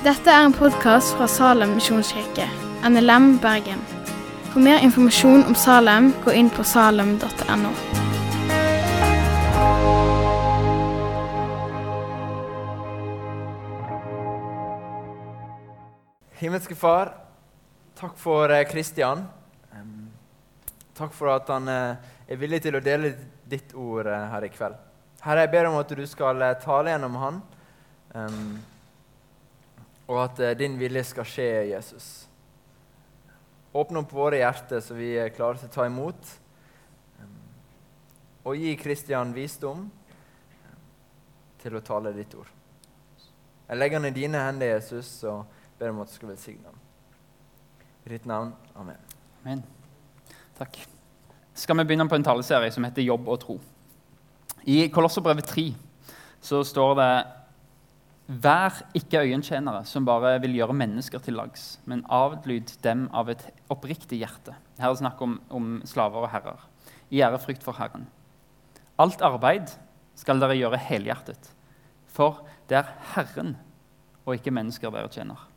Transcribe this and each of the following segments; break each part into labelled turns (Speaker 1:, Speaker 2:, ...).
Speaker 1: Dette er en podkast fra Salem misjonskirke, NLM Bergen. For mer informasjon om Salem, gå inn på salem.no.
Speaker 2: Himmelske Far, takk for Kristian. Takk for at han eh, er villig til å dele ditt ord eh, her i kveld. Herre, jeg ber om at du skal eh, tale gjennom han, um, og at din vilje skal skje, Jesus. Åpne opp våre hjerter så vi er klare til å ta imot. Um, og gi Kristian visdom um, til å tale ditt ord. Jeg legger han i dine hender, Jesus, og ber om at du skal velsigne ham. I ditt navn. Amen.
Speaker 3: Amen. Takk. Skal vi begynne på en taleserie som heter 'Jobb og tro'. I Kolosserbrevet 3 så står det Vær ikke øyentjenere som bare vil gjøre mennesker til lags, men avlyd dem av et oppriktig hjerte. Her er det snakk om, om slaver og herrer. I ærefrykt for Herren. Alt arbeid skal dere gjøre helhjertet, for det er Herren og ikke mennesker dere tjener.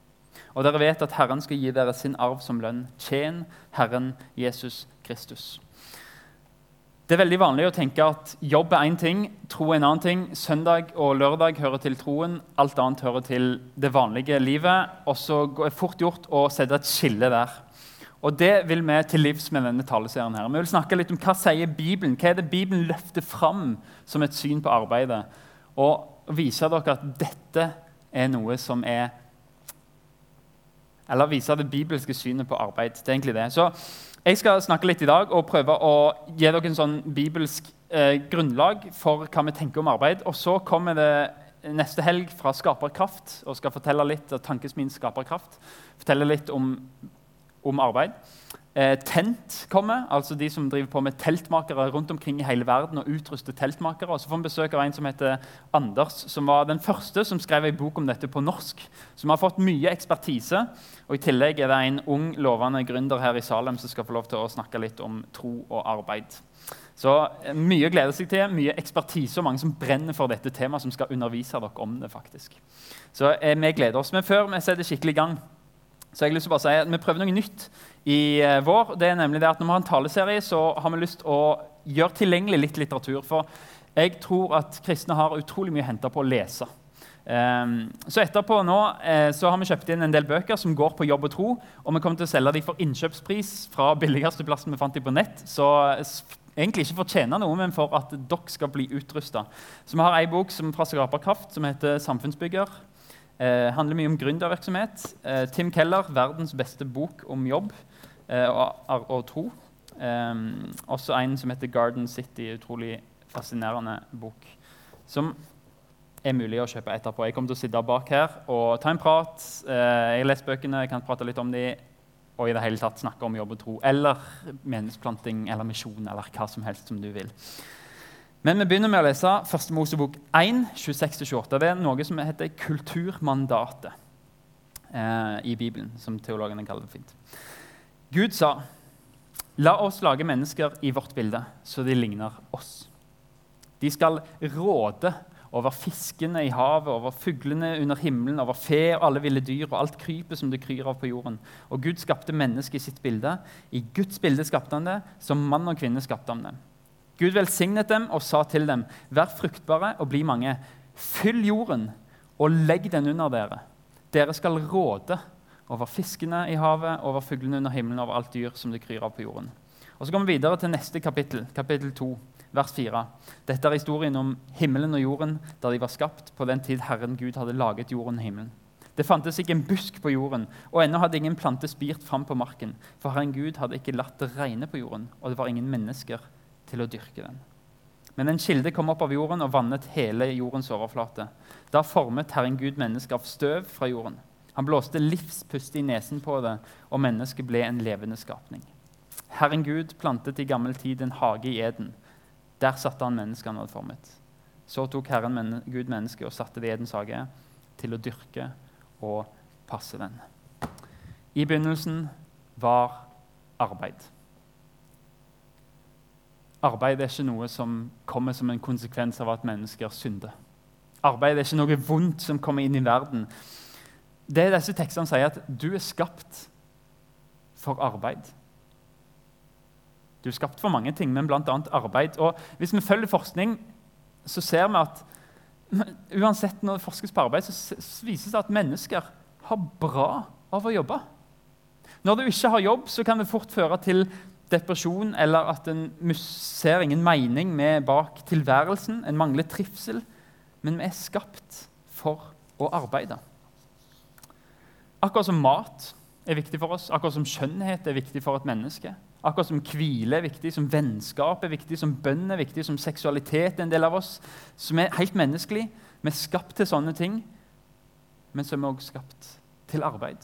Speaker 3: Og dere vet at Herren skal gi dere sin arv som lønn. Tjen Herren Jesus Kristus. Det er veldig vanlig å tenke at jobb er én ting, tro er en annen ting. Søndag og lørdag hører til troen, alt annet hører til det vanlige livet. Og så er det fort gjort å sette et skille der. Og Det vil vi til livs med denne taleserien. her. Vi vil snakke litt om Hva sier Bibelen Hva er det Bibelen løfter fram som et syn på arbeidet? Og vise dere at dette er noe som er eller vise det bibelske synet på arbeid. Det er egentlig det. Så Jeg skal snakke litt i dag og prøve å gi dere en sånn bibelsk eh, grunnlag for hva vi tenker om arbeid. Og så kommer det neste helg fra Skaperkraft og skal fortelle litt Tankesmien Skaperkraft. Fortelle litt om, om arbeid. Eh, tent kommer, altså de som driver på med teltmakere rundt omkring i hele verden. og utruster teltmakere. Og så får vi besøk av en som heter Anders, som var den første som skrev en bok om dette på norsk. Som har fått mye ekspertise. Og I tillegg er det en ung, lovende gründer her i Salem som skal få lov til å snakke litt om tro og arbeid. Så eh, Mye å glede seg til, mye ekspertise og mange som brenner for dette temaet, som skal undervise dere om det. faktisk. Så eh, vi gleder oss. Men før vi setter skikkelig i gang, så har jeg lyst til å bare si at vi prøver noe nytt i eh, vår. det er nemlig det at Når vi har en taleserie, så har vi lyst å gjøre tilgjengelig litt litteratur. For jeg tror at kristne har utrolig mye å hente på å lese. Um, så etterpå nå eh, så har vi kjøpt inn en del bøker som går på jobb og tro. Og vi kommer til å selge dem for innkjøpspris fra billigste plassen vi fant dem på nett. Så egentlig ikke for noe, men for at dere skal bli utrusta. Så vi har ei bok som fra Skaperkraft som heter 'Samfunnsbygger'. Eh, handler mye om gründervirksomhet. Eh, Tim Keller, verdens beste bok om jobb og, og, tro. Eh, også en som heter 'Garden City'. Utrolig fascinerende bok. Som er mulig å kjøpe etterpå. Jeg kommer til å sitte bak her og ta en prat. Eh, jeg har lest bøkene, jeg kan prate litt om dem, og i det hele tatt snakke om jobb og tro. Eller menneskeplanting eller misjon eller hva som helst som du vil. Men vi begynner med å lese 1. Mosebok 1, 26-28. Det er noe som heter kulturmandatet eh, i Bibelen, som teologene kaller det fint. Gud sa, 'La oss lage mennesker i vårt bilde, så de ligner oss.' De skal råde over fiskene i havet, over fuglene under himmelen, over fe og alle ville dyr og alt krypet som det kryr av på jorden. Og Gud skapte mennesket i sitt bilde. I Guds bilde skapte han det. Som mann og kvinne skapte han det. Gud velsignet dem og sa til dem, vær fruktbare og bli mange. Fyll jorden og legg den under dere. Dere skal råde over fiskene i havet, over fuglene under himmelen, over alt dyr som det kryr av på jorden. Og Så går vi videre til neste kapittel, kapittel 2, vers 4. Dette er historien om himmelen og jorden da de var skapt på den tid Herren Gud hadde laget jorden og himmelen. Det fantes ikke en busk på jorden, og ennå hadde ingen plante spirt fram på marken. For Herren Gud hadde ikke latt det regne på jorden, og det var ingen mennesker til å dyrke den. Men en kilde kom opp av jorden og vannet hele jordens overflate. Da formet Herren Gud mennesker av støv fra jorden. Han blåste livspust i nesen på det, og mennesket ble en levende skapning. Herren Gud plantet i gammel tid en hage i Eden. Der satte han mennesket han hadde formet. Så tok Herren men Gud mennesket og satte det i Edens hage til å dyrke og passe den. I begynnelsen var arbeid. Arbeid er ikke noe som kommer som en konsekvens av at mennesker synder. Arbeid er ikke noe vondt som kommer inn i verden. Det disse tekstene sier, at du er skapt for arbeid. Du er skapt for mange ting, men bl.a. arbeid. Og Hvis vi følger forskning, så ser vi at uansett når det forskes på arbeid, så vises det at mennesker har bra av å jobbe. Når du ikke har jobb, så kan det fort føre til depresjon eller at en ser ingen mening med bak tilværelsen. En mangler trivsel. Men vi er skapt for å arbeide. Akkurat som mat er viktig for oss, akkurat som skjønnhet er viktig for et menneske, akkurat som hvile er viktig, som vennskap er viktig, som bønn er viktig, som seksualitet er en del av oss, som er helt menneskelig. Vi er skapt til sånne ting, men så er også skapt til arbeid.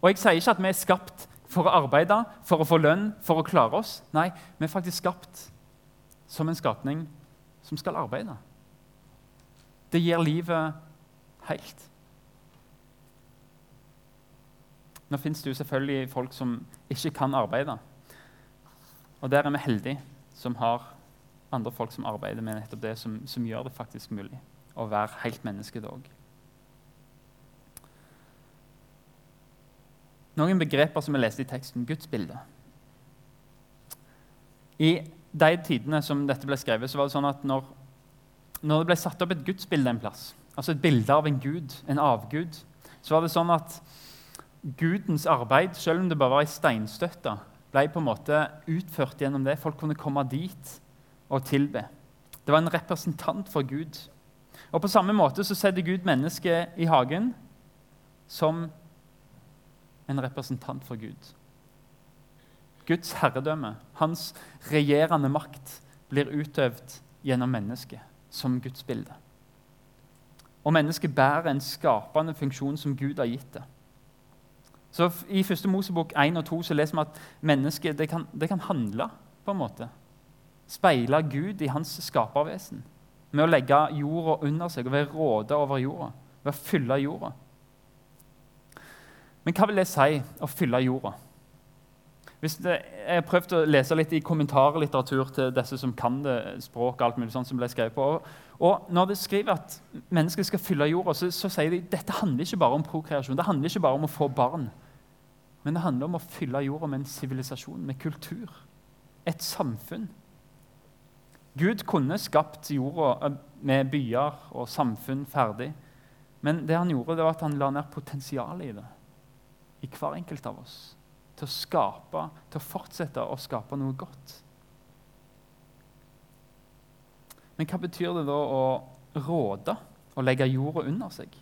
Speaker 3: Og Jeg sier ikke at vi er skapt for å arbeide, for å få lønn, for å klare oss. Nei, vi er faktisk skapt som en skapning som skal arbeide. Det gir livet helt. Nå fins det jo selvfølgelig folk som ikke kan arbeide. Og der er vi heldige som har andre folk som arbeider med nettopp det, som, som gjør det faktisk mulig å være helt menneske dog. Noen begreper som vi leste i teksten. Gudsbildet. I de tidene som dette ble skrevet, så var det sånn at når, når det ble satt opp et gudsbilde en plass, altså et bilde av en gud, en avgud, så var det sånn at Gudens arbeid, selv om det bare var ei steinstøtte, ble på en måte utført gjennom det. Folk kunne komme dit og tilbe. Det var en representant for Gud. Og På samme måte så setter Gud mennesket i hagen som en representant for Gud. Guds herredømme, hans regjerende makt, blir utøvd gjennom mennesket som Guds bilde. Og mennesket bærer en skapende funksjon som Gud har gitt det. Så I 1. Mosebok 1 og 2 så leser vi at mennesket det kan, det kan handle. på en måte. Speile Gud i hans skapervesen. Med å legge jorda under seg og være råde over jorda. Ved å fylle jorda. Men hva vil det si å fylle jorda? Det, jeg har prøvd å lese litt i kommentarlitteratur til disse som kan det språket. alt mulig sånt som ble skrevet på. Og, Når det skriver at mennesker skal fylle jorda, så, så sier de at dette handler ikke bare om prokreasjon. Det handler ikke bare om å få barn. Men det handler om å fylle jorda med en sivilisasjon, med kultur. Et samfunn. Gud kunne skapt jorda eh, med byer og samfunn ferdig. Men det han gjorde, det var at han la ned potensialet i det. I hver enkelt av oss. Til å skape, til å fortsette å skape noe godt. Men hva betyr det da å råde og legge jorda under seg?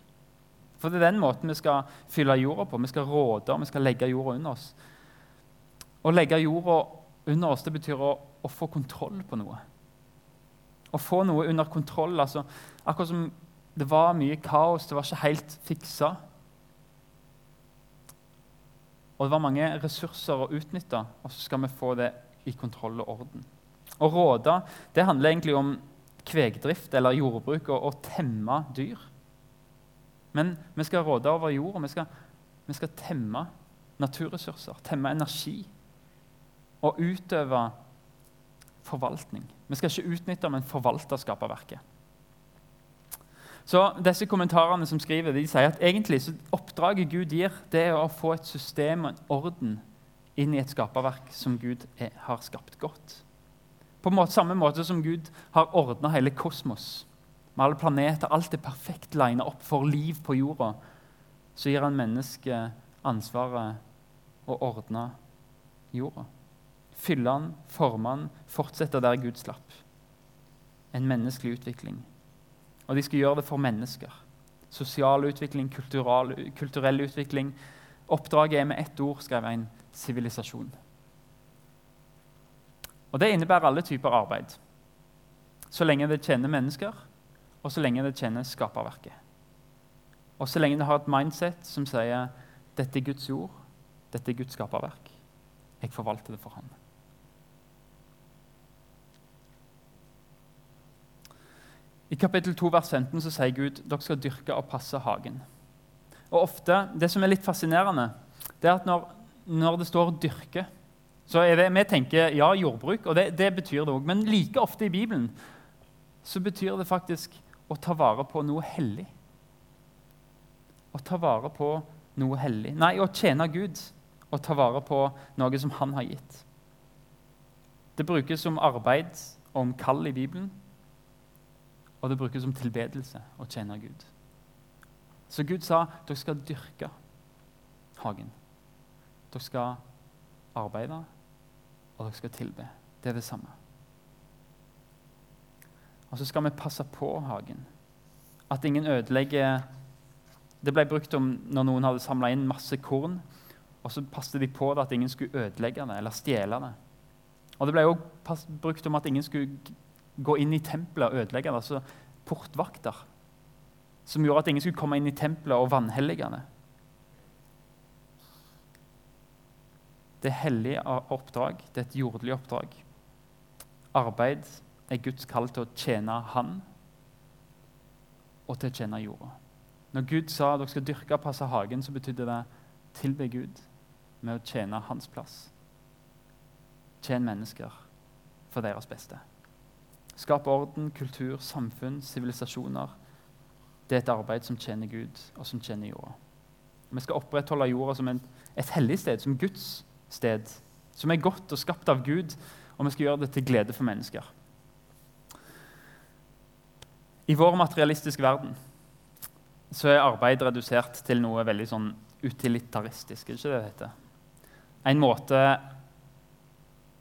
Speaker 3: For det er den måten vi skal fylle jorda på. Vi skal råde og vi skal legge jorda under oss. Å legge jorda under oss det betyr å, å, få kontroll på noe. Å få noe under kontroll. altså Akkurat som det var mye kaos, det var ikke helt fiksa. Og det var mange ressurser å utnytte, og så skal vi få det i kontroll og orden. Å råde det handler egentlig om kvegdrift eller jordbruk og, og temme dyr. Men vi skal råde over jorda. Vi vi skal temme naturressurser, temme energi. Og utøve forvaltning. Vi skal ikke utnytte, men forvalte skaperverket. Så disse kommentarene som skriver, de sier at egentlig så oppdraget Gud gir, det er å få et system og en orden inn i et skaperverk som Gud er, har skapt godt. På måte, samme måte som Gud har ordna hele kosmos med alle planeter. Alt er perfekt lina opp for liv på jorda. Så gir han mennesket ansvaret å ordne jorda. Fylle den, forme den, fortsette der Gud slapp. En menneskelig utvikling. Og de skal gjøre det for mennesker. Sosial utvikling, kulturell, utvikling. Oppdraget er med ett ord, skrev en, sivilisasjon. Og Det innebærer alle typer arbeid. Så lenge det tjener mennesker, og så lenge det tjener skaperverket. Og så lenge det har et mindset som sier dette er Guds jord, dette er Guds skaperverk. Jeg forvalter det for ham. I kapittel 2, vers 15 så sier Gud dere skal dyrke og passe hagen. Og ofte, Det som er litt fascinerende, det er at når, når det står 'dyrke', så det, Vi tenker ja, jordbruk, og det, det betyr det òg. Men like ofte i Bibelen så betyr det faktisk å ta vare på noe hellig. å ta vare på noe hellig. Nei, å tjene Gud og ta vare på noe som Han har gitt. Det brukes som arbeid og om kall i Bibelen. Og det brukes som tilbedelse å tjene Gud. Så Gud sa dere skal dyrke hagen. Dere skal arbeide, og dere skal tilbe. Det er det samme. Og så skal vi passe på hagen. At ingen ødelegger Det ble brukt om når noen hadde samla inn masse korn, og så passet de på det at ingen skulle ødelegge det eller stjele det. Og Det ble også brukt om at ingen skulle gå inn i tempelet og ødelegge det. altså portvakter som gjorde at ingen skulle komme inn i tempelet og vanhellige det. Det er hellige oppdrag. Det er et jordelig oppdrag. Arbeid er Guds kall til å tjene Han og til å tjene jorda. Når Gud sa at dere skal dyrke og passe hagen, så betydde det tilbe Gud med å tjene hans plass. Tjen mennesker for deres beste. Skap orden, kultur, samfunn, sivilisasjoner. Det er et arbeid som tjener Gud, og som tjener jorda. Vi skal opprettholde jorda som et hellig sted, som Guds sted. Som er godt og skapt av Gud, og vi skal gjøre det til glede for mennesker. I vår materialistiske verden så er arbeid redusert til noe veldig sånn utilitaristisk. Ikke det det heter? En måte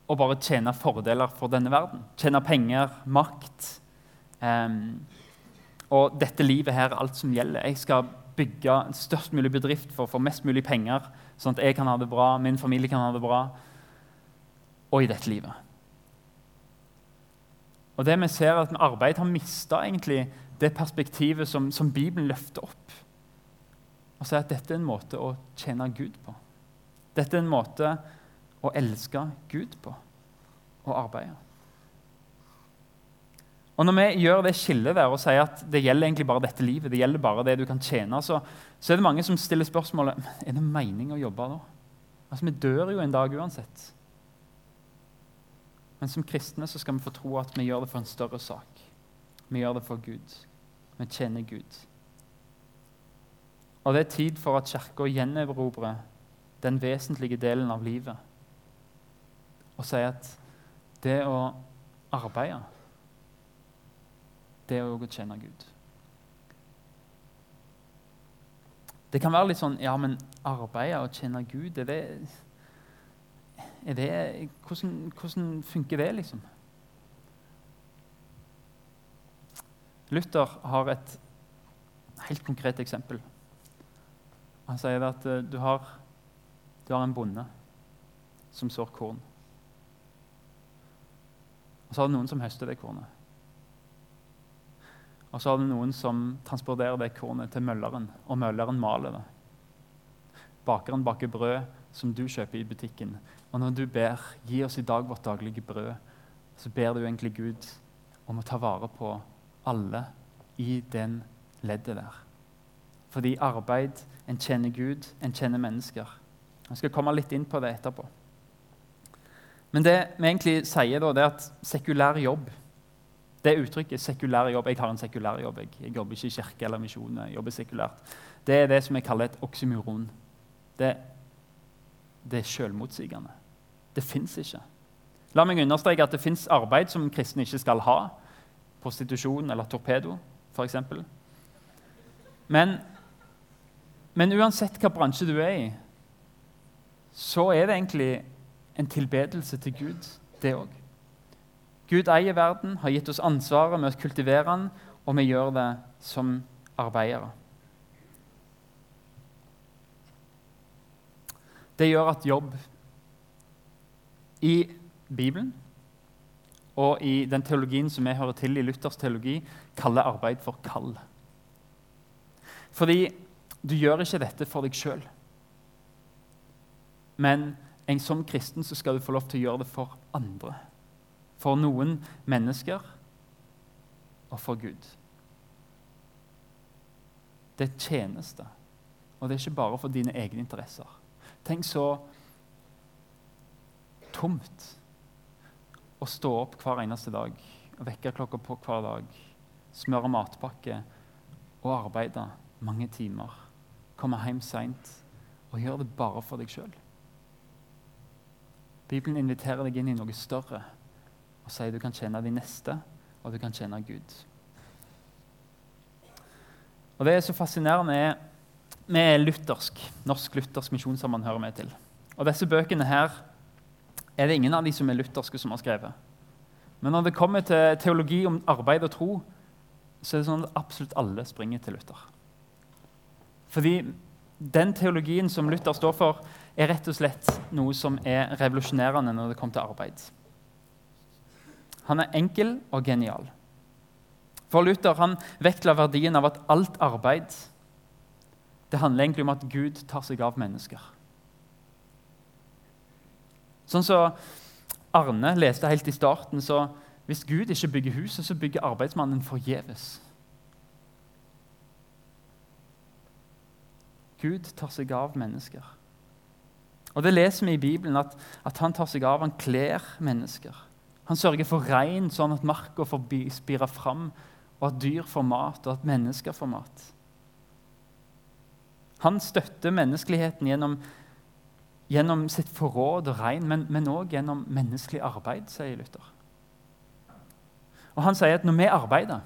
Speaker 3: å bare tjene fordeler for denne verden. Tjene penger, makt. Um, og dette livet her er alt som gjelder. Jeg skal bygge en størst mulig bedrift for å få mest mulig penger, sånn at jeg kan ha det bra, min familie kan ha det bra, og i dette livet. Og det vi ser er at Arbeid har mista det perspektivet som, som, Bibelen løfter opp. Og sier at dette er en måte å tjene Gud på. Dette er en måte å elske Gud på og arbeide. Og Når vi gjør det skillet der og sier at det gjelder egentlig bare dette livet, det gjelder bare det du kan tjene, så, så er det mange som stiller spørsmålet er det mening å jobbe da. Altså, Vi dør jo en dag uansett. Men som kristne så skal vi få tro at vi gjør det for en større sak. Vi gjør det for Gud. Vi tjener Gud. Og det er tid for at Kirka gjenerobrer den vesentlige delen av livet og sier at det å arbeide, det er òg å tjene Gud. Det kan være litt sånn Ja, men arbeide og tjene Gud, er det det, hvordan, hvordan, funker det, liksom? Luther har et helt konkret eksempel. Han sier at uh, du, har, du har en bonde som sår korn. Og så har du noen som høster det kornet. Og så har du noen som transporterer det kornet til mølleren, og mølleren maler det. Bakeren baker brød som du kjøper i butikken. Og når du ber 'Gi oss i dag vårt daglige brød', så ber du egentlig Gud om å ta vare på alle i den leddet der. Fordi arbeid En kjenner Gud, en kjenner mennesker. Jeg skal komme litt inn på det etterpå. Men det vi egentlig sier, da, det er at sekulær jobb Det uttrykket 'sekulær jobb' Jeg har en sekulær jobb. Jeg, jeg jobber ikke i kirke eller misjon. Jeg jobber sekulært. Det er det som jeg kaller et oksymoron. Det det er selvmotsigende. Det fins ikke. La meg understreke at det fins arbeid som kristne ikke skal ha. Prostitusjon eller torpedo, f.eks. Men, men uansett hva bransje du er i, så er det egentlig en tilbedelse til Gud, det òg. Gud eier verden, har gitt oss ansvaret med å kultivere den, og vi gjør det som arbeidere. det gjør at jobb i Bibelen og i den teologien som vi hører til i Luthers teologi, kaller arbeid for kall. Fordi du gjør ikke dette for deg sjøl. Men en som kristen så skal du få lov til å gjøre det for andre. For noen mennesker og for Gud. Det er tjeneste, og det er ikke bare for dine egne interesser. Tenk så tomt å stå opp hver eneste dag, vekke klokka på hver dag, smøre matpakke og arbeide mange timer komme hjem seint og gjøre det bare for deg sjøl. Bibelen inviterer deg inn i noe større og sier du kan tjene de neste, og du kan tjene Gud. Og Det er så fascinerende. Vi er luthersk, Norsk luthersk misjonssamband hører vi til. Og Disse bøkene her er det ingen av de som er lutherske, som har skrevet. Men når det kommer til teologi om arbeid og tro, så er det sånn at absolutt alle springer til Luther. Fordi den teologien som Luther står for, er rett og slett noe som er revolusjonerende når det kommer til arbeid. Han er enkel og genial. For Luther han vektla verdien av at alt arbeid det handler egentlig om at Gud tar seg av mennesker. Sånn så Arne leste helt i starten, så hvis Gud ikke bygger huset, så bygger arbeidsmannen forgjeves. Gud tar seg av mennesker. Og Det leser vi i Bibelen, at, at han tar seg av, han kler mennesker. Han sørger for regn, sånn at marka får spire fram, og at dyr får mat, og at mennesker får mat. Han støtter menneskeligheten gjennom, gjennom sitt forråd og regn, men òg gjennom menneskelig arbeid, sier Luther. Og Han sier at når vi arbeider,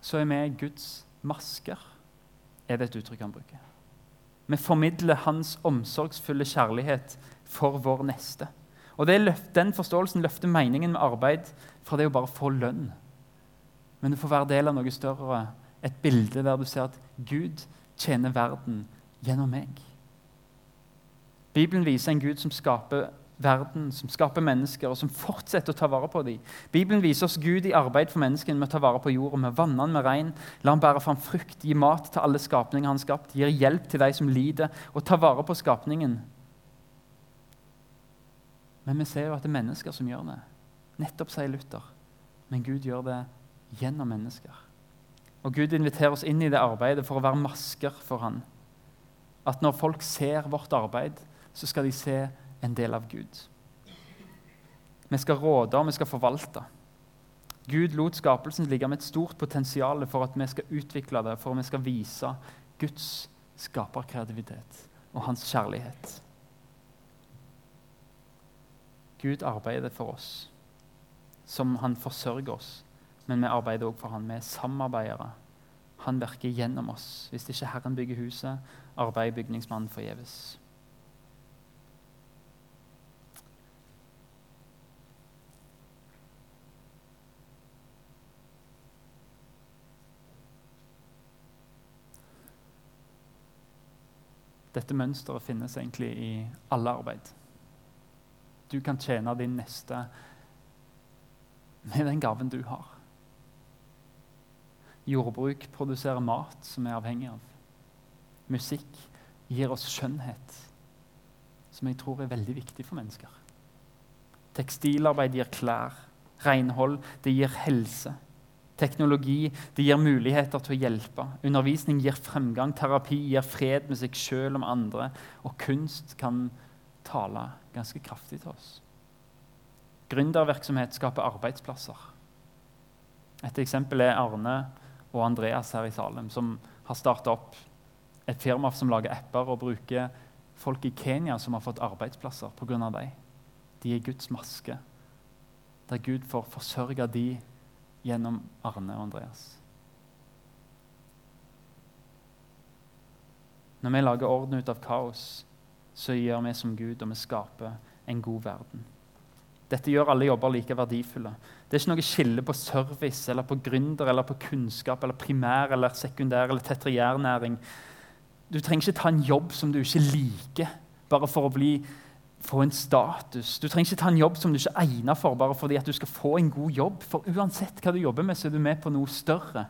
Speaker 3: så er vi Guds masker er det et uttrykk han bruker. Vi formidler hans omsorgsfulle kjærlighet for vår neste. Og løft, Den forståelsen løfter meningen med arbeid fra det å bare få lønn. Men det får være del av noe større, et bilde der du ser at Gud tjener verden gjennom meg. Bibelen viser en Gud som skaper verden, som skaper mennesker, og som fortsetter å ta vare på dem. Bibelen viser oss Gud i arbeid for menneskene med å ta vare på jorda, med vanne med regn, la han bære fram frukt, gi mat til alle skapninger han har skapt, gir hjelp til de som lider, og tar vare på skapningen. Men vi ser jo at det er mennesker som gjør det. Nettopp, sier Luther. Men Gud gjør det gjennom mennesker. Og Gud inviterer oss inn i det arbeidet for å være masker for han. At når folk ser vårt arbeid, så skal de se en del av Gud. Vi skal råde og vi skal forvalte. Gud lot skapelsen ligge med et stort potensial for at vi skal utvikle det, for at vi skal vise Guds skaperkreativitet og hans kjærlighet. Gud arbeider for oss som han forsørger oss, men vi arbeider også for han. Vi er samarbeidere. Han virker gjennom oss. Hvis ikke Herren bygger huset, arbeider bygningsmannen forgjeves. Dette mønsteret finnes egentlig i alle arbeid. Du kan tjene din neste med den gaven du har. Jordbruk produserer mat som vi er avhengig av. Musikk gir oss skjønnhet, som jeg tror er veldig viktig for mennesker. Tekstilarbeid gir klær. Renhold det gir helse. Teknologi det gir muligheter til å hjelpe. Undervisning gir fremgang. Terapi gir fred med seg sjøl med andre. Og kunst kan tale ganske kraftig til oss. Gründervirksomhet skaper arbeidsplasser. Et eksempel er Arne og Andreas her i Salem, som har starta opp et firma som lager apper og bruker folk i Kenya som har fått arbeidsplasser pga. dem. De er Guds maske, der Gud får forsørge de gjennom Arne og Andreas. Når vi lager orden ut av kaos, så gjør vi som Gud, og vi skaper en god verden. Dette gjør alle jobber like verdifulle. Det er ikke noe skille på service, eller på gründer, eller på kunnskap, eller primær, eller sekundær eller tetriærnæring. Du trenger ikke ta en jobb som du ikke liker, bare for å bli få en status. Du trenger ikke ta en jobb som du ikke er egnet for, bare fordi at du skal få en god jobb. For uansett hva du jobber med, så er du med på noe større.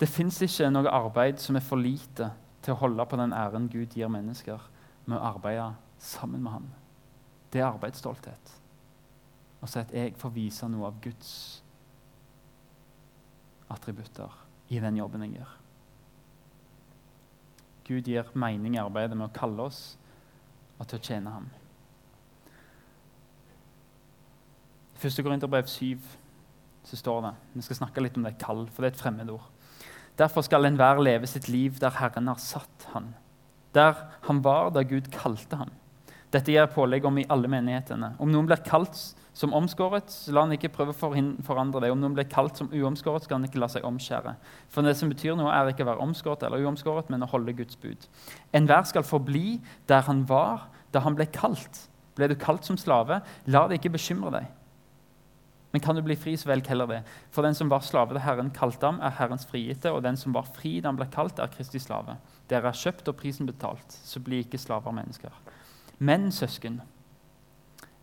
Speaker 3: Det fins ikke noe arbeid som er for lite til å holde på den æren Gud gir mennesker med å arbeide sammen med ham. Det er arbeidsstolthet. Og så at jeg får vise noe av Guds attributter i den jobben jeg gjør. Gud gir mening i arbeidet med å kalle oss og til å tjene ham. I 1. Korinterbrev 7 så står det Vi skal snakke litt om det kall, for det er et fremmedord. Derfor skal enhver leve sitt liv der Herren har satt han, der han var da Gud kalte ham. Dette gir pålegg om i alle menighetene. Om noen blir kalt som omskåret, så la han ikke prøve å forandre det. Om noen blir kalt som uomskåret, skal han ikke la seg omskjære. For det som betyr noe, er ikke å være omskåret eller uomskåret, men å holde Guds bud. Enhver skal forbli der han var da han ble kalt. Ble du kalt som slave, la det ikke bekymre deg. Men kan du bli fri, så velg heller det. For den som var slave da Herren kalte ham, er Herrens frigitte, og den som var fri da han ble kalt, er Kristi slave. Dere er kjøpt og prisen betalt, så bli ikke slaver av mennesker. Men, søsken,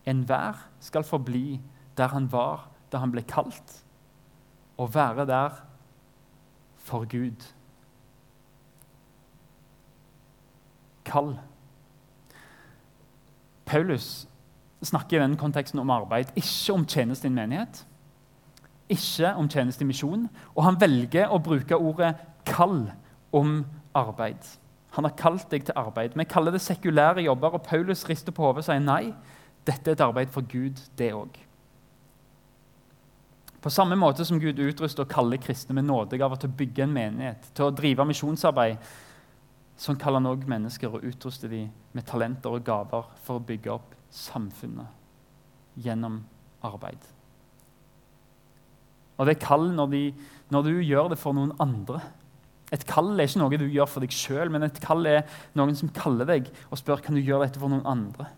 Speaker 3: enhver skal forbli der han var da han ble kalt, og være der for Gud. Kall. Paulus snakker i denne konteksten om arbeid, ikke om tjeneste i en menighet. Ikke om tjeneste i misjon. Og han velger å bruke ordet 'kall' om arbeid. Han har kalt deg til arbeid. Vi kaller det sekulære jobber, og Paulus rister på hodet og sier nei. Dette er et arbeid for Gud, det òg. På samme måte som Gud utruster og kaller kristne med nådegaver til å bygge en menighet, til å drive misjonsarbeid, sånn kaller han òg mennesker og utruster dem med talenter og gaver for å bygge opp samfunnet gjennom arbeid. Og det er kall når, de, når, du gjør det for noen andre. Et kall er ikke noe du gjør for deg sjøl, men et kall er noen som kaller deg og spør kan du gjøre dette for noen andre.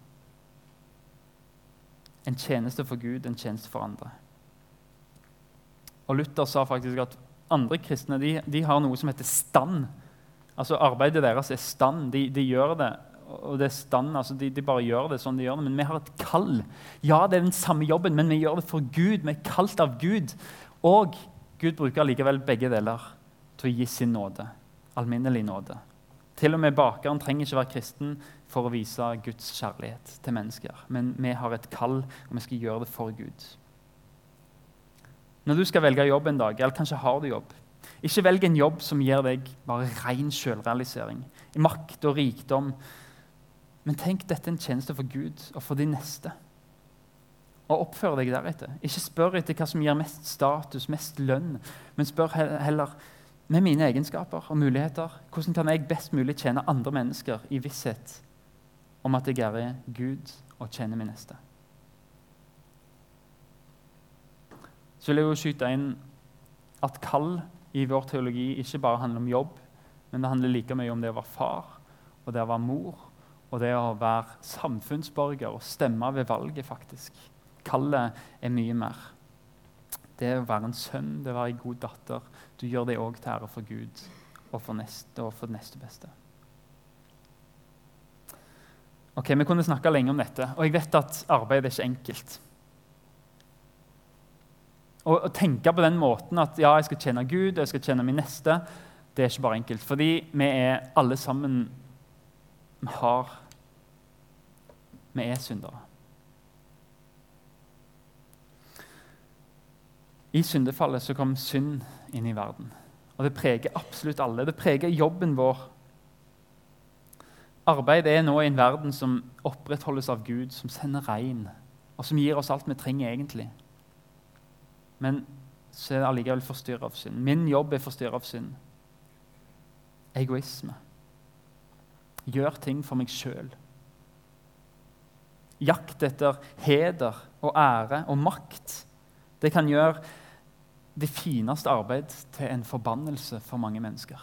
Speaker 3: En tjeneste for Gud, en tjeneste for andre. Og Luther sa faktisk at andre kristne de, de har noe som heter stand. Altså Arbeidet deres er stand. De, de gjør det og det er stand, altså de, de, bare gjør det sånn de gjør det. Men vi har et kall. Ja, det er den samme jobben, men vi gjør det for Gud. Vi er kalt av Gud. Og Gud bruker likevel begge deler til å gi sin nåde. Alminnelig nåde. Til og med bakeren trenger ikke være kristen for å vise Guds kjærlighet til mennesker. Men vi har et kall, og vi skal gjøre det for Gud. Når du skal velge jobb en dag, eller kanskje har du jobb, ikke velg en jobb som gir deg bare ren selvrealisering, makt og rikdom men tenk dette er en tjeneste for Gud og for de neste. Og oppfør deg deretter. Ikke spør etter hva som gir mest status, mest lønn, men spør heller med mine egenskaper og muligheter hvordan kan jeg best mulig tjene andre mennesker i visshet om at jeg er Gud og tjener min neste. Så vil jeg jo skyte inn at kall i vår teologi ikke bare handler om jobb, men det handler like mye om det å være far og det å være mor og det å være samfunnsborger og stemme ved valget, faktisk. Kallet er mye mer. Det å være en sønn, det å være en god datter. Du gjør det òg til ære for Gud og for, neste, og for det neste beste. Ok, Vi kunne snakka lenge om dette, og jeg vet at arbeid er ikke enkelt. Å, tenke på den måten at ja, jeg skal tjene Gud jeg skal tjene min neste, det er ikke bare enkelt. Fordi vi er alle sammen vi har Vi er syndere. I syndefallet så kom synd inn i verden. Og det preger absolutt alle. Det preger jobben vår. Arbeid er nå i en verden som opprettholdes av Gud, som sender regn, og som gir oss alt vi trenger egentlig. Men så er det allikevel forstyrra av synd. Min jobb er forstyrra av synd. Egoisme gjør ting for meg sjøl. Jakt etter heder og ære og makt det kan gjøre det fineste arbeid til en forbannelse for mange mennesker.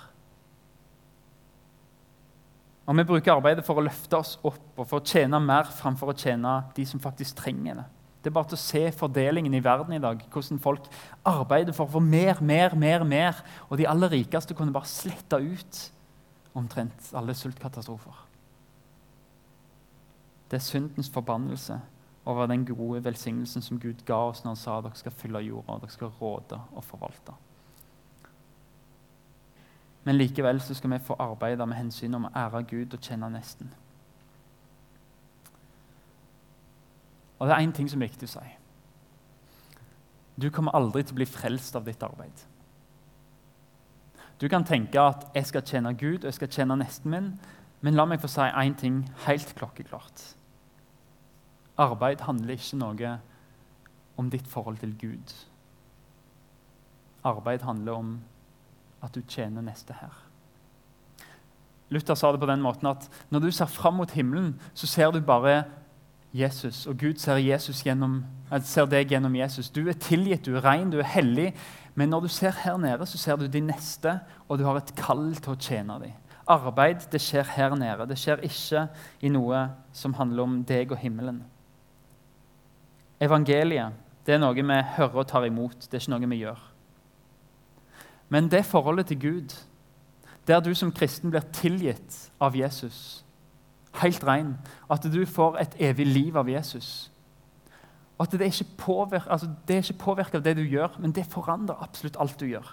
Speaker 3: Og Vi bruker arbeidet for å løfte oss opp og for å tjene mer framfor å tjene de som faktisk trenger det. Det er bare til å se fordelingen i verden i dag. Hvordan folk arbeider for å få mer, mer, mer, mer. Og de aller rikeste kunne bare slette ut omtrent alle sultkatastrofer. Det er syndens forbannelse over den gode velsignelsen som Gud ga oss når han sa at dere skal fylle jorda, og dere skal råde og forvalte. Men likevel skal vi få arbeide med hensyn om å ære Gud og kjenne nesten. Og det er én ting som er viktig å si. Du kommer aldri til å bli frelst av ditt arbeid. Du kan tenke at 'jeg skal tjene Gud og jeg skal tjene nesten min', men la meg få si én ting helt klokkeklart. Arbeid handler ikke noe om ditt forhold til Gud. Arbeid handler om at du tjener neste her. Luther sa det på den måten at når du ser fram mot himmelen, så ser du bare Jesus. Og Gud ser, Jesus gjennom, ser deg gjennom Jesus. Du er tilgitt, du er ren, du er hellig. Men når du ser her nede, så ser du de neste, og du har et kall til å tjene dem. Arbeid det skjer her nede. Det skjer ikke i noe som handler om deg og himmelen. Evangeliet det er noe vi hører og tar imot. Det er ikke noe vi gjør. Men det forholdet til Gud, der du som kristen blir tilgitt av Jesus, helt ren, at du får et evig liv av Jesus og at det er ikke påvirket altså det er ikke påvirket av det du gjør, men det forandrer absolutt alt du gjør.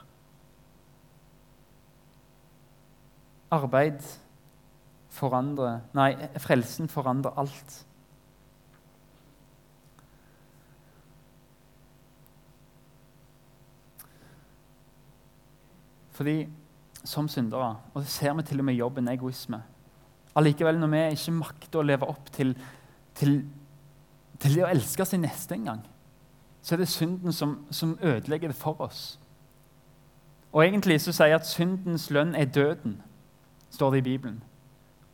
Speaker 3: Arbeid forandrer Nei, frelsen forandrer alt. Fordi som syndere, og det ser vi til og med i jobben, egoisme Allikevel, når vi ikke makter å leve opp til, til, til det å elske sin neste en gang, så er det synden som, som ødelegger det for oss. Og egentlig så sier jeg at syndens lønn er døden, står det i Bibelen.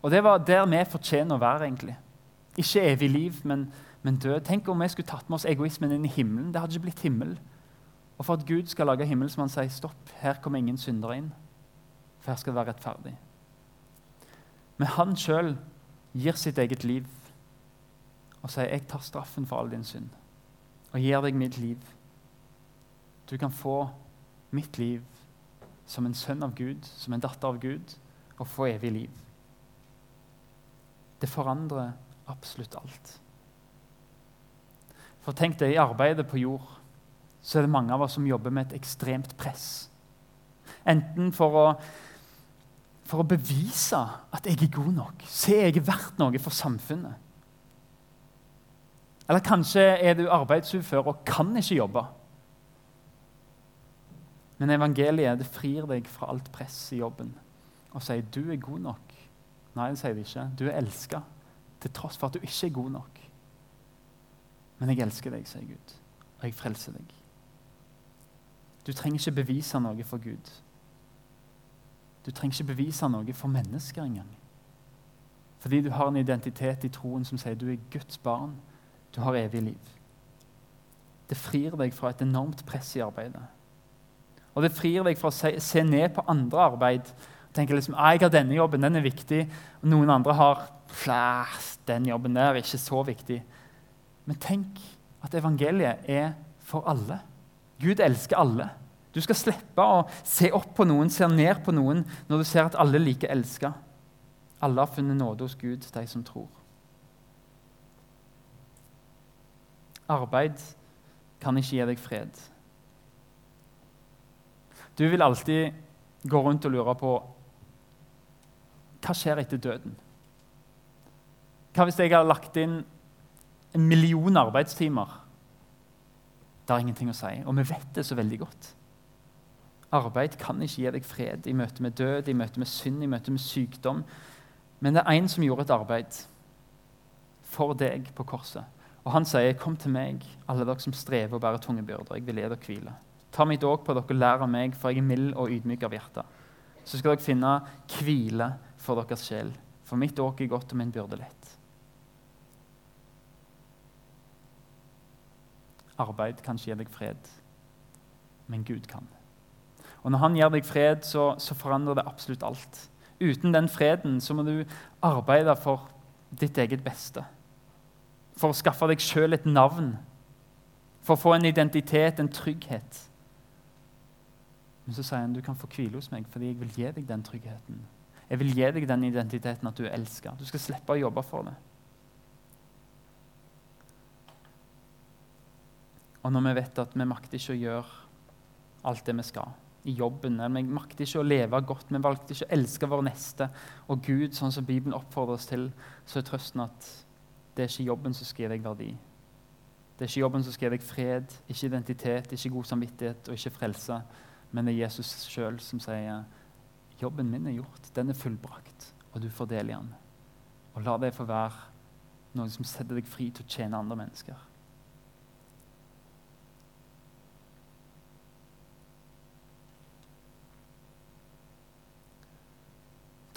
Speaker 3: Og det var der vi fortjener å være, egentlig. Ikke evig liv, men, men død. Tenk om vi skulle tatt med oss egoismen inn i himmelen. Det hadde ikke blitt himmel. Og for at Gud skal lage himmel, så må han si stopp, her kommer ingen syndere inn. For her skal det være rettferdig. Men han sjøl gir sitt eget liv og sier, 'Jeg tar straffen for all din synd' og gir deg mitt liv. Du kan få mitt liv som en sønn av Gud, som en datter av Gud, og få evig liv. Det forandrer absolutt alt. For tenk deg, i arbeidet på jord så er det mange av oss som jobber med et ekstremt press. Enten for å, for å bevise at jeg er god nok, se jeg er verdt noe for samfunnet. Eller kanskje er du arbeidsufør og kan ikke jobbe. Men evangeliet det frir deg fra alt press i jobben og sier du er god nok. Nei, det sier det ikke. Du er elska til tross for at du ikke er god nok. Men jeg elsker deg, sier Gud, og jeg frelser deg. Du trenger ikke bevise noe for Gud. Du trenger ikke bevise noe for mennesker engang. Fordi du har en identitet i troen som sier du er Guds barn. Du har evig liv. Det frir deg fra et enormt press i arbeidet. Og det frir deg fra å se, se ned på andre arbeid. Tenke liksom, jeg har denne jobben, den er viktig. Og noen andre har den jobben der er ikke så viktig. Men tenk at evangeliet er for alle. Gud elsker alle. Du skal slippe å se opp på noen, se ned på noen, når du ser at alle liker elska. Alle har funnet nåde hos Gud, de som tror. Arbeid kan ikke gi deg fred. Du vil alltid gå rundt og lure på hva skjer etter døden. Hva hvis jeg har lagt inn en million arbeidstimer det har ingenting å si. Og vi vet det så veldig godt. Arbeid kan ikke gi deg fred i møte med død, i møte med synd, i møte med sykdom. Men det er én som gjorde et arbeid for deg på korset. Og han sier, 'Kom til meg, alle dere som strever og bærer tunge byrder. Jeg vil gi dere hvile.' 'Ta mitt åk på dere lær av meg, for jeg er mild og ydmyk av hjerte.' 'Så skal dere finne hvile for deres sjel, for mitt åk er godt og min byrde lett.' Arbeid kan ikke gi deg fred, men Gud kan. Og Når han gir deg fred, så, så forandrer det absolutt alt. Uten den freden så må du arbeide for ditt eget beste. For å skaffe deg sjøl et navn. For å få en identitet, en trygghet. Men så sier han du kan få hvile hos meg fordi jeg vil gi deg den tryggheten. Jeg vil gi deg den identiteten at du er elska. Du skal slippe å jobbe for det. Og når vi vet at vi makter ikke å gjøre alt det vi skal i jobben, eller vi makter ikke å leve godt, vi valgte ikke å elske vår neste og Gud, sånn som Bibelen oppfordrer oss til, så er trøsten at det er ikke jobben som skal deg verdi. Det er ikke jobben som skal deg fred, ikke identitet, ikke god samvittighet og ikke frelse. Men det er Jesus sjøl som sier jobben min er gjort, den er fullbrakt, og du får del i den. Og la det få være noe som setter deg fri til å tjene andre mennesker.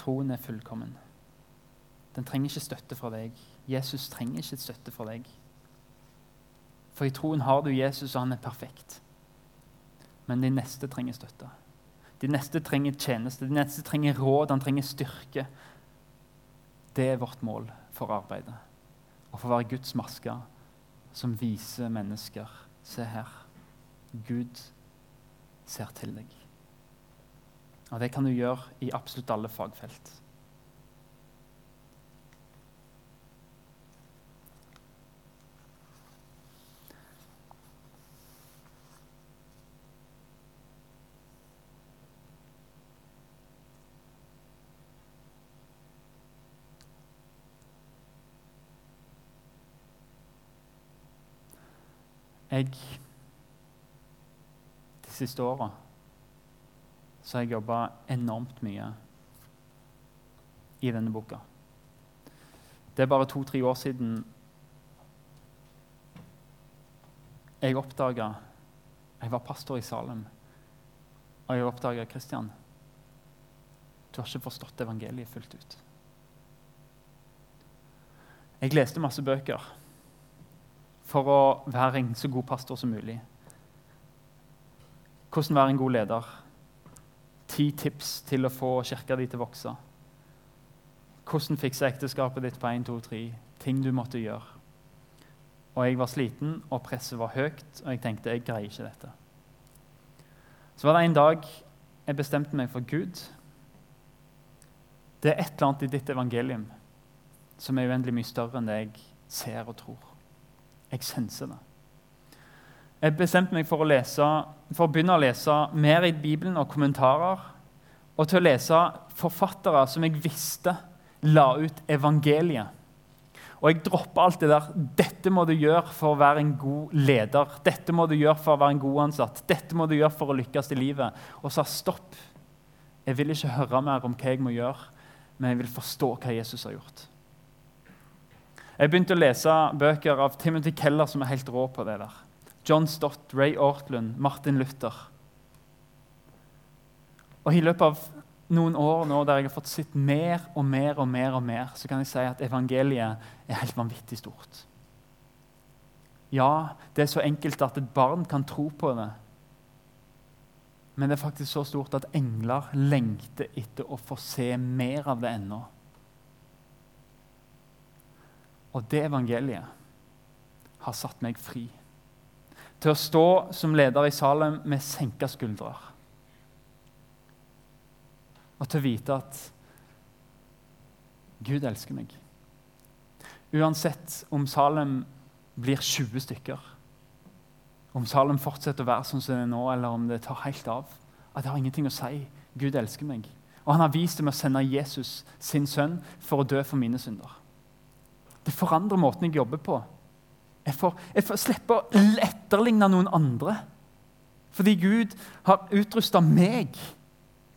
Speaker 3: Troen er fullkommen. Den trenger ikke støtte fra deg. Jesus trenger ikke støtte fra deg. For i troen har du Jesus, og han er perfekt. Men de neste trenger støtte. De neste trenger tjeneste, de neste trenger råd, han trenger styrke. Det er vårt mål for arbeidet. Å få være Guds maske som viser mennesker Se her. Gud ser til deg. Og Det kan du gjøre i absolutt alle fagfelt. Jeg De siste åra så har jeg jobba enormt mye i denne boka. Det er bare to-tre år siden jeg oppdaga Jeg var pastor i Salem, og jeg oppdaga Kristian. Du har ikke forstått evangeliet fullt ut. Jeg leste masse bøker for å være en så god pastor som mulig. Hvordan være en god leder. Ti tips til å få kirka di til å vokse. Hvordan fikse ekteskapet ditt på 1, 2, 3. Ting du måtte gjøre. Og jeg var sliten, og presset var høyt, og jeg tenkte jeg greier ikke dette. Så var det en dag jeg bestemte meg for Gud. Det er et eller annet i ditt evangelium som er uendelig mye større enn det jeg ser og tror. Jeg senser det. Jeg bestemte meg for å, lese, for å begynne å lese mer i Bibelen og kommentarer. Og til å lese forfattere som jeg visste la ut evangeliet. Og jeg droppa alt det der. Dette må du gjøre for å være en god leder. Dette må du gjøre for å være en god ansatt. Dette må du gjøre for å lykkes i livet. Og sa stopp. Jeg vil ikke høre mer om hva jeg må gjøre, men jeg vil forstå hva Jesus har gjort. Jeg begynte å lese bøker av Timothy Keller som er helt rå på det der. John Stott, Ray Ortlund, Martin Luther. Og I løpet av noen år nå der jeg har fått sett mer og mer og mer, og mer, så kan jeg si at evangeliet er helt vanvittig stort. Ja, det er så enkelt at et barn kan tro på det. Men det er faktisk så stort at engler lengter etter å få se mer av det ennå. Og det evangeliet har satt meg fri til å stå som leder i Salem med senka skuldre. Og til å vite at Gud elsker meg. Uansett om Salem blir 20 stykker, om Salem fortsetter å være sånn som det er nå, eller om det tar helt av, at det har ingenting å si. Gud elsker meg. Og han har vist det med å sende Jesus, sin sønn, for å dø for mine synder. Det forandrer måten jeg jobber på. Jeg får, jeg får slippe å etterligne noen andre. Fordi Gud har utrusta meg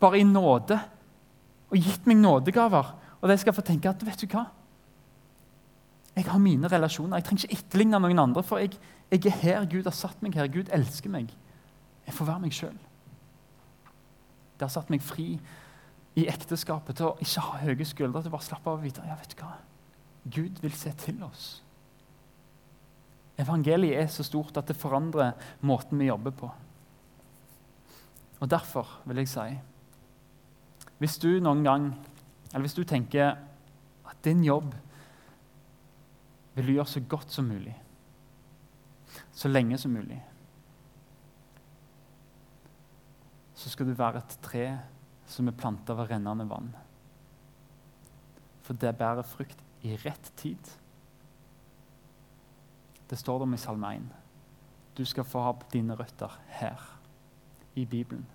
Speaker 3: bare i nåde og gitt meg nådegaver. Og jeg skal få tenke at vet du hva? Jeg har mine relasjoner. Jeg trenger ikke etterligne noen andre. For jeg, jeg, er her. Gud har satt meg her. Gud elsker meg. Jeg får være meg sjøl. Det har satt meg fri i ekteskapet til å ikke ha høye skuldre, til å bare slappe av og vite ja, vet du hva? Gud vil se til oss. Evangeliet er så stort at det forandrer måten vi jobber på. Og Derfor vil jeg si Hvis du noen gang, eller hvis du tenker at din jobb vil du gjøre så godt som mulig, så lenge som mulig, så skal du være et tre som er planta ved rennende vann. For det bærer frukt i rett tid. Det står det om i Salme 1. Du skal få ha dine røtter her, i Bibelen.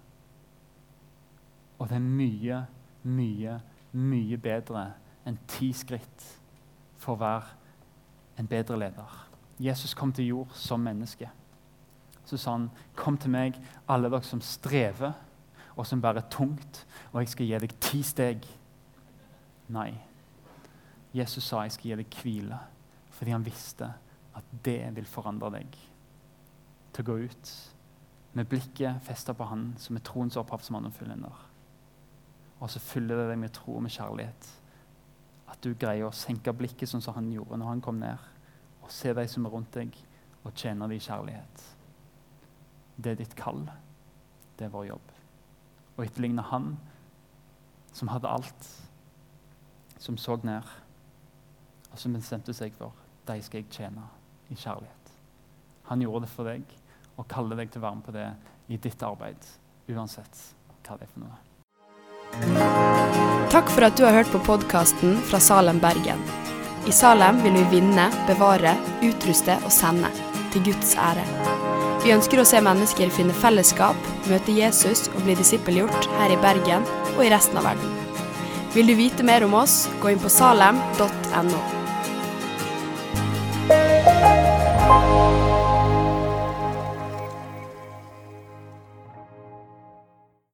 Speaker 3: Og det er mye, mye, mye bedre enn ti skritt for å være en bedre leder. Jesus kom til jord som menneske. Så sa han, 'Kom til meg, alle dere som strever, og som bærer tungt, og jeg skal gi deg ti steg.' Nei. Jesus sa jeg skal gi deg hvile, fordi han visste at det vil forandre deg. Til å gå ut med blikket festa på han som er troens opphavsmann og fullender. og så fyller det deg med tro og med kjærlighet. At du greier å senke blikket sånn som han gjorde når han kom ned, og se de som er rundt deg, og tjene dem i kjærlighet. Det er ditt kall. Det er vår jobb. Å etterligne han som hadde alt, som så ned, og som bestemte seg for de skal jeg tjene i kjærlighet. Han gjorde det for deg og kaller deg til å være med på det i ditt arbeid, uansett hva det er for noe.
Speaker 4: Takk for at du har hørt på podkasten fra Salem, Bergen. I Salem vil vi vinne, bevare, utruste og sende, til Guds ære. Vi ønsker å se mennesker finne fellesskap, møte Jesus og bli disippelgjort her i Bergen og i resten av verden. Vil du vite mer om oss, gå inn på salem.no.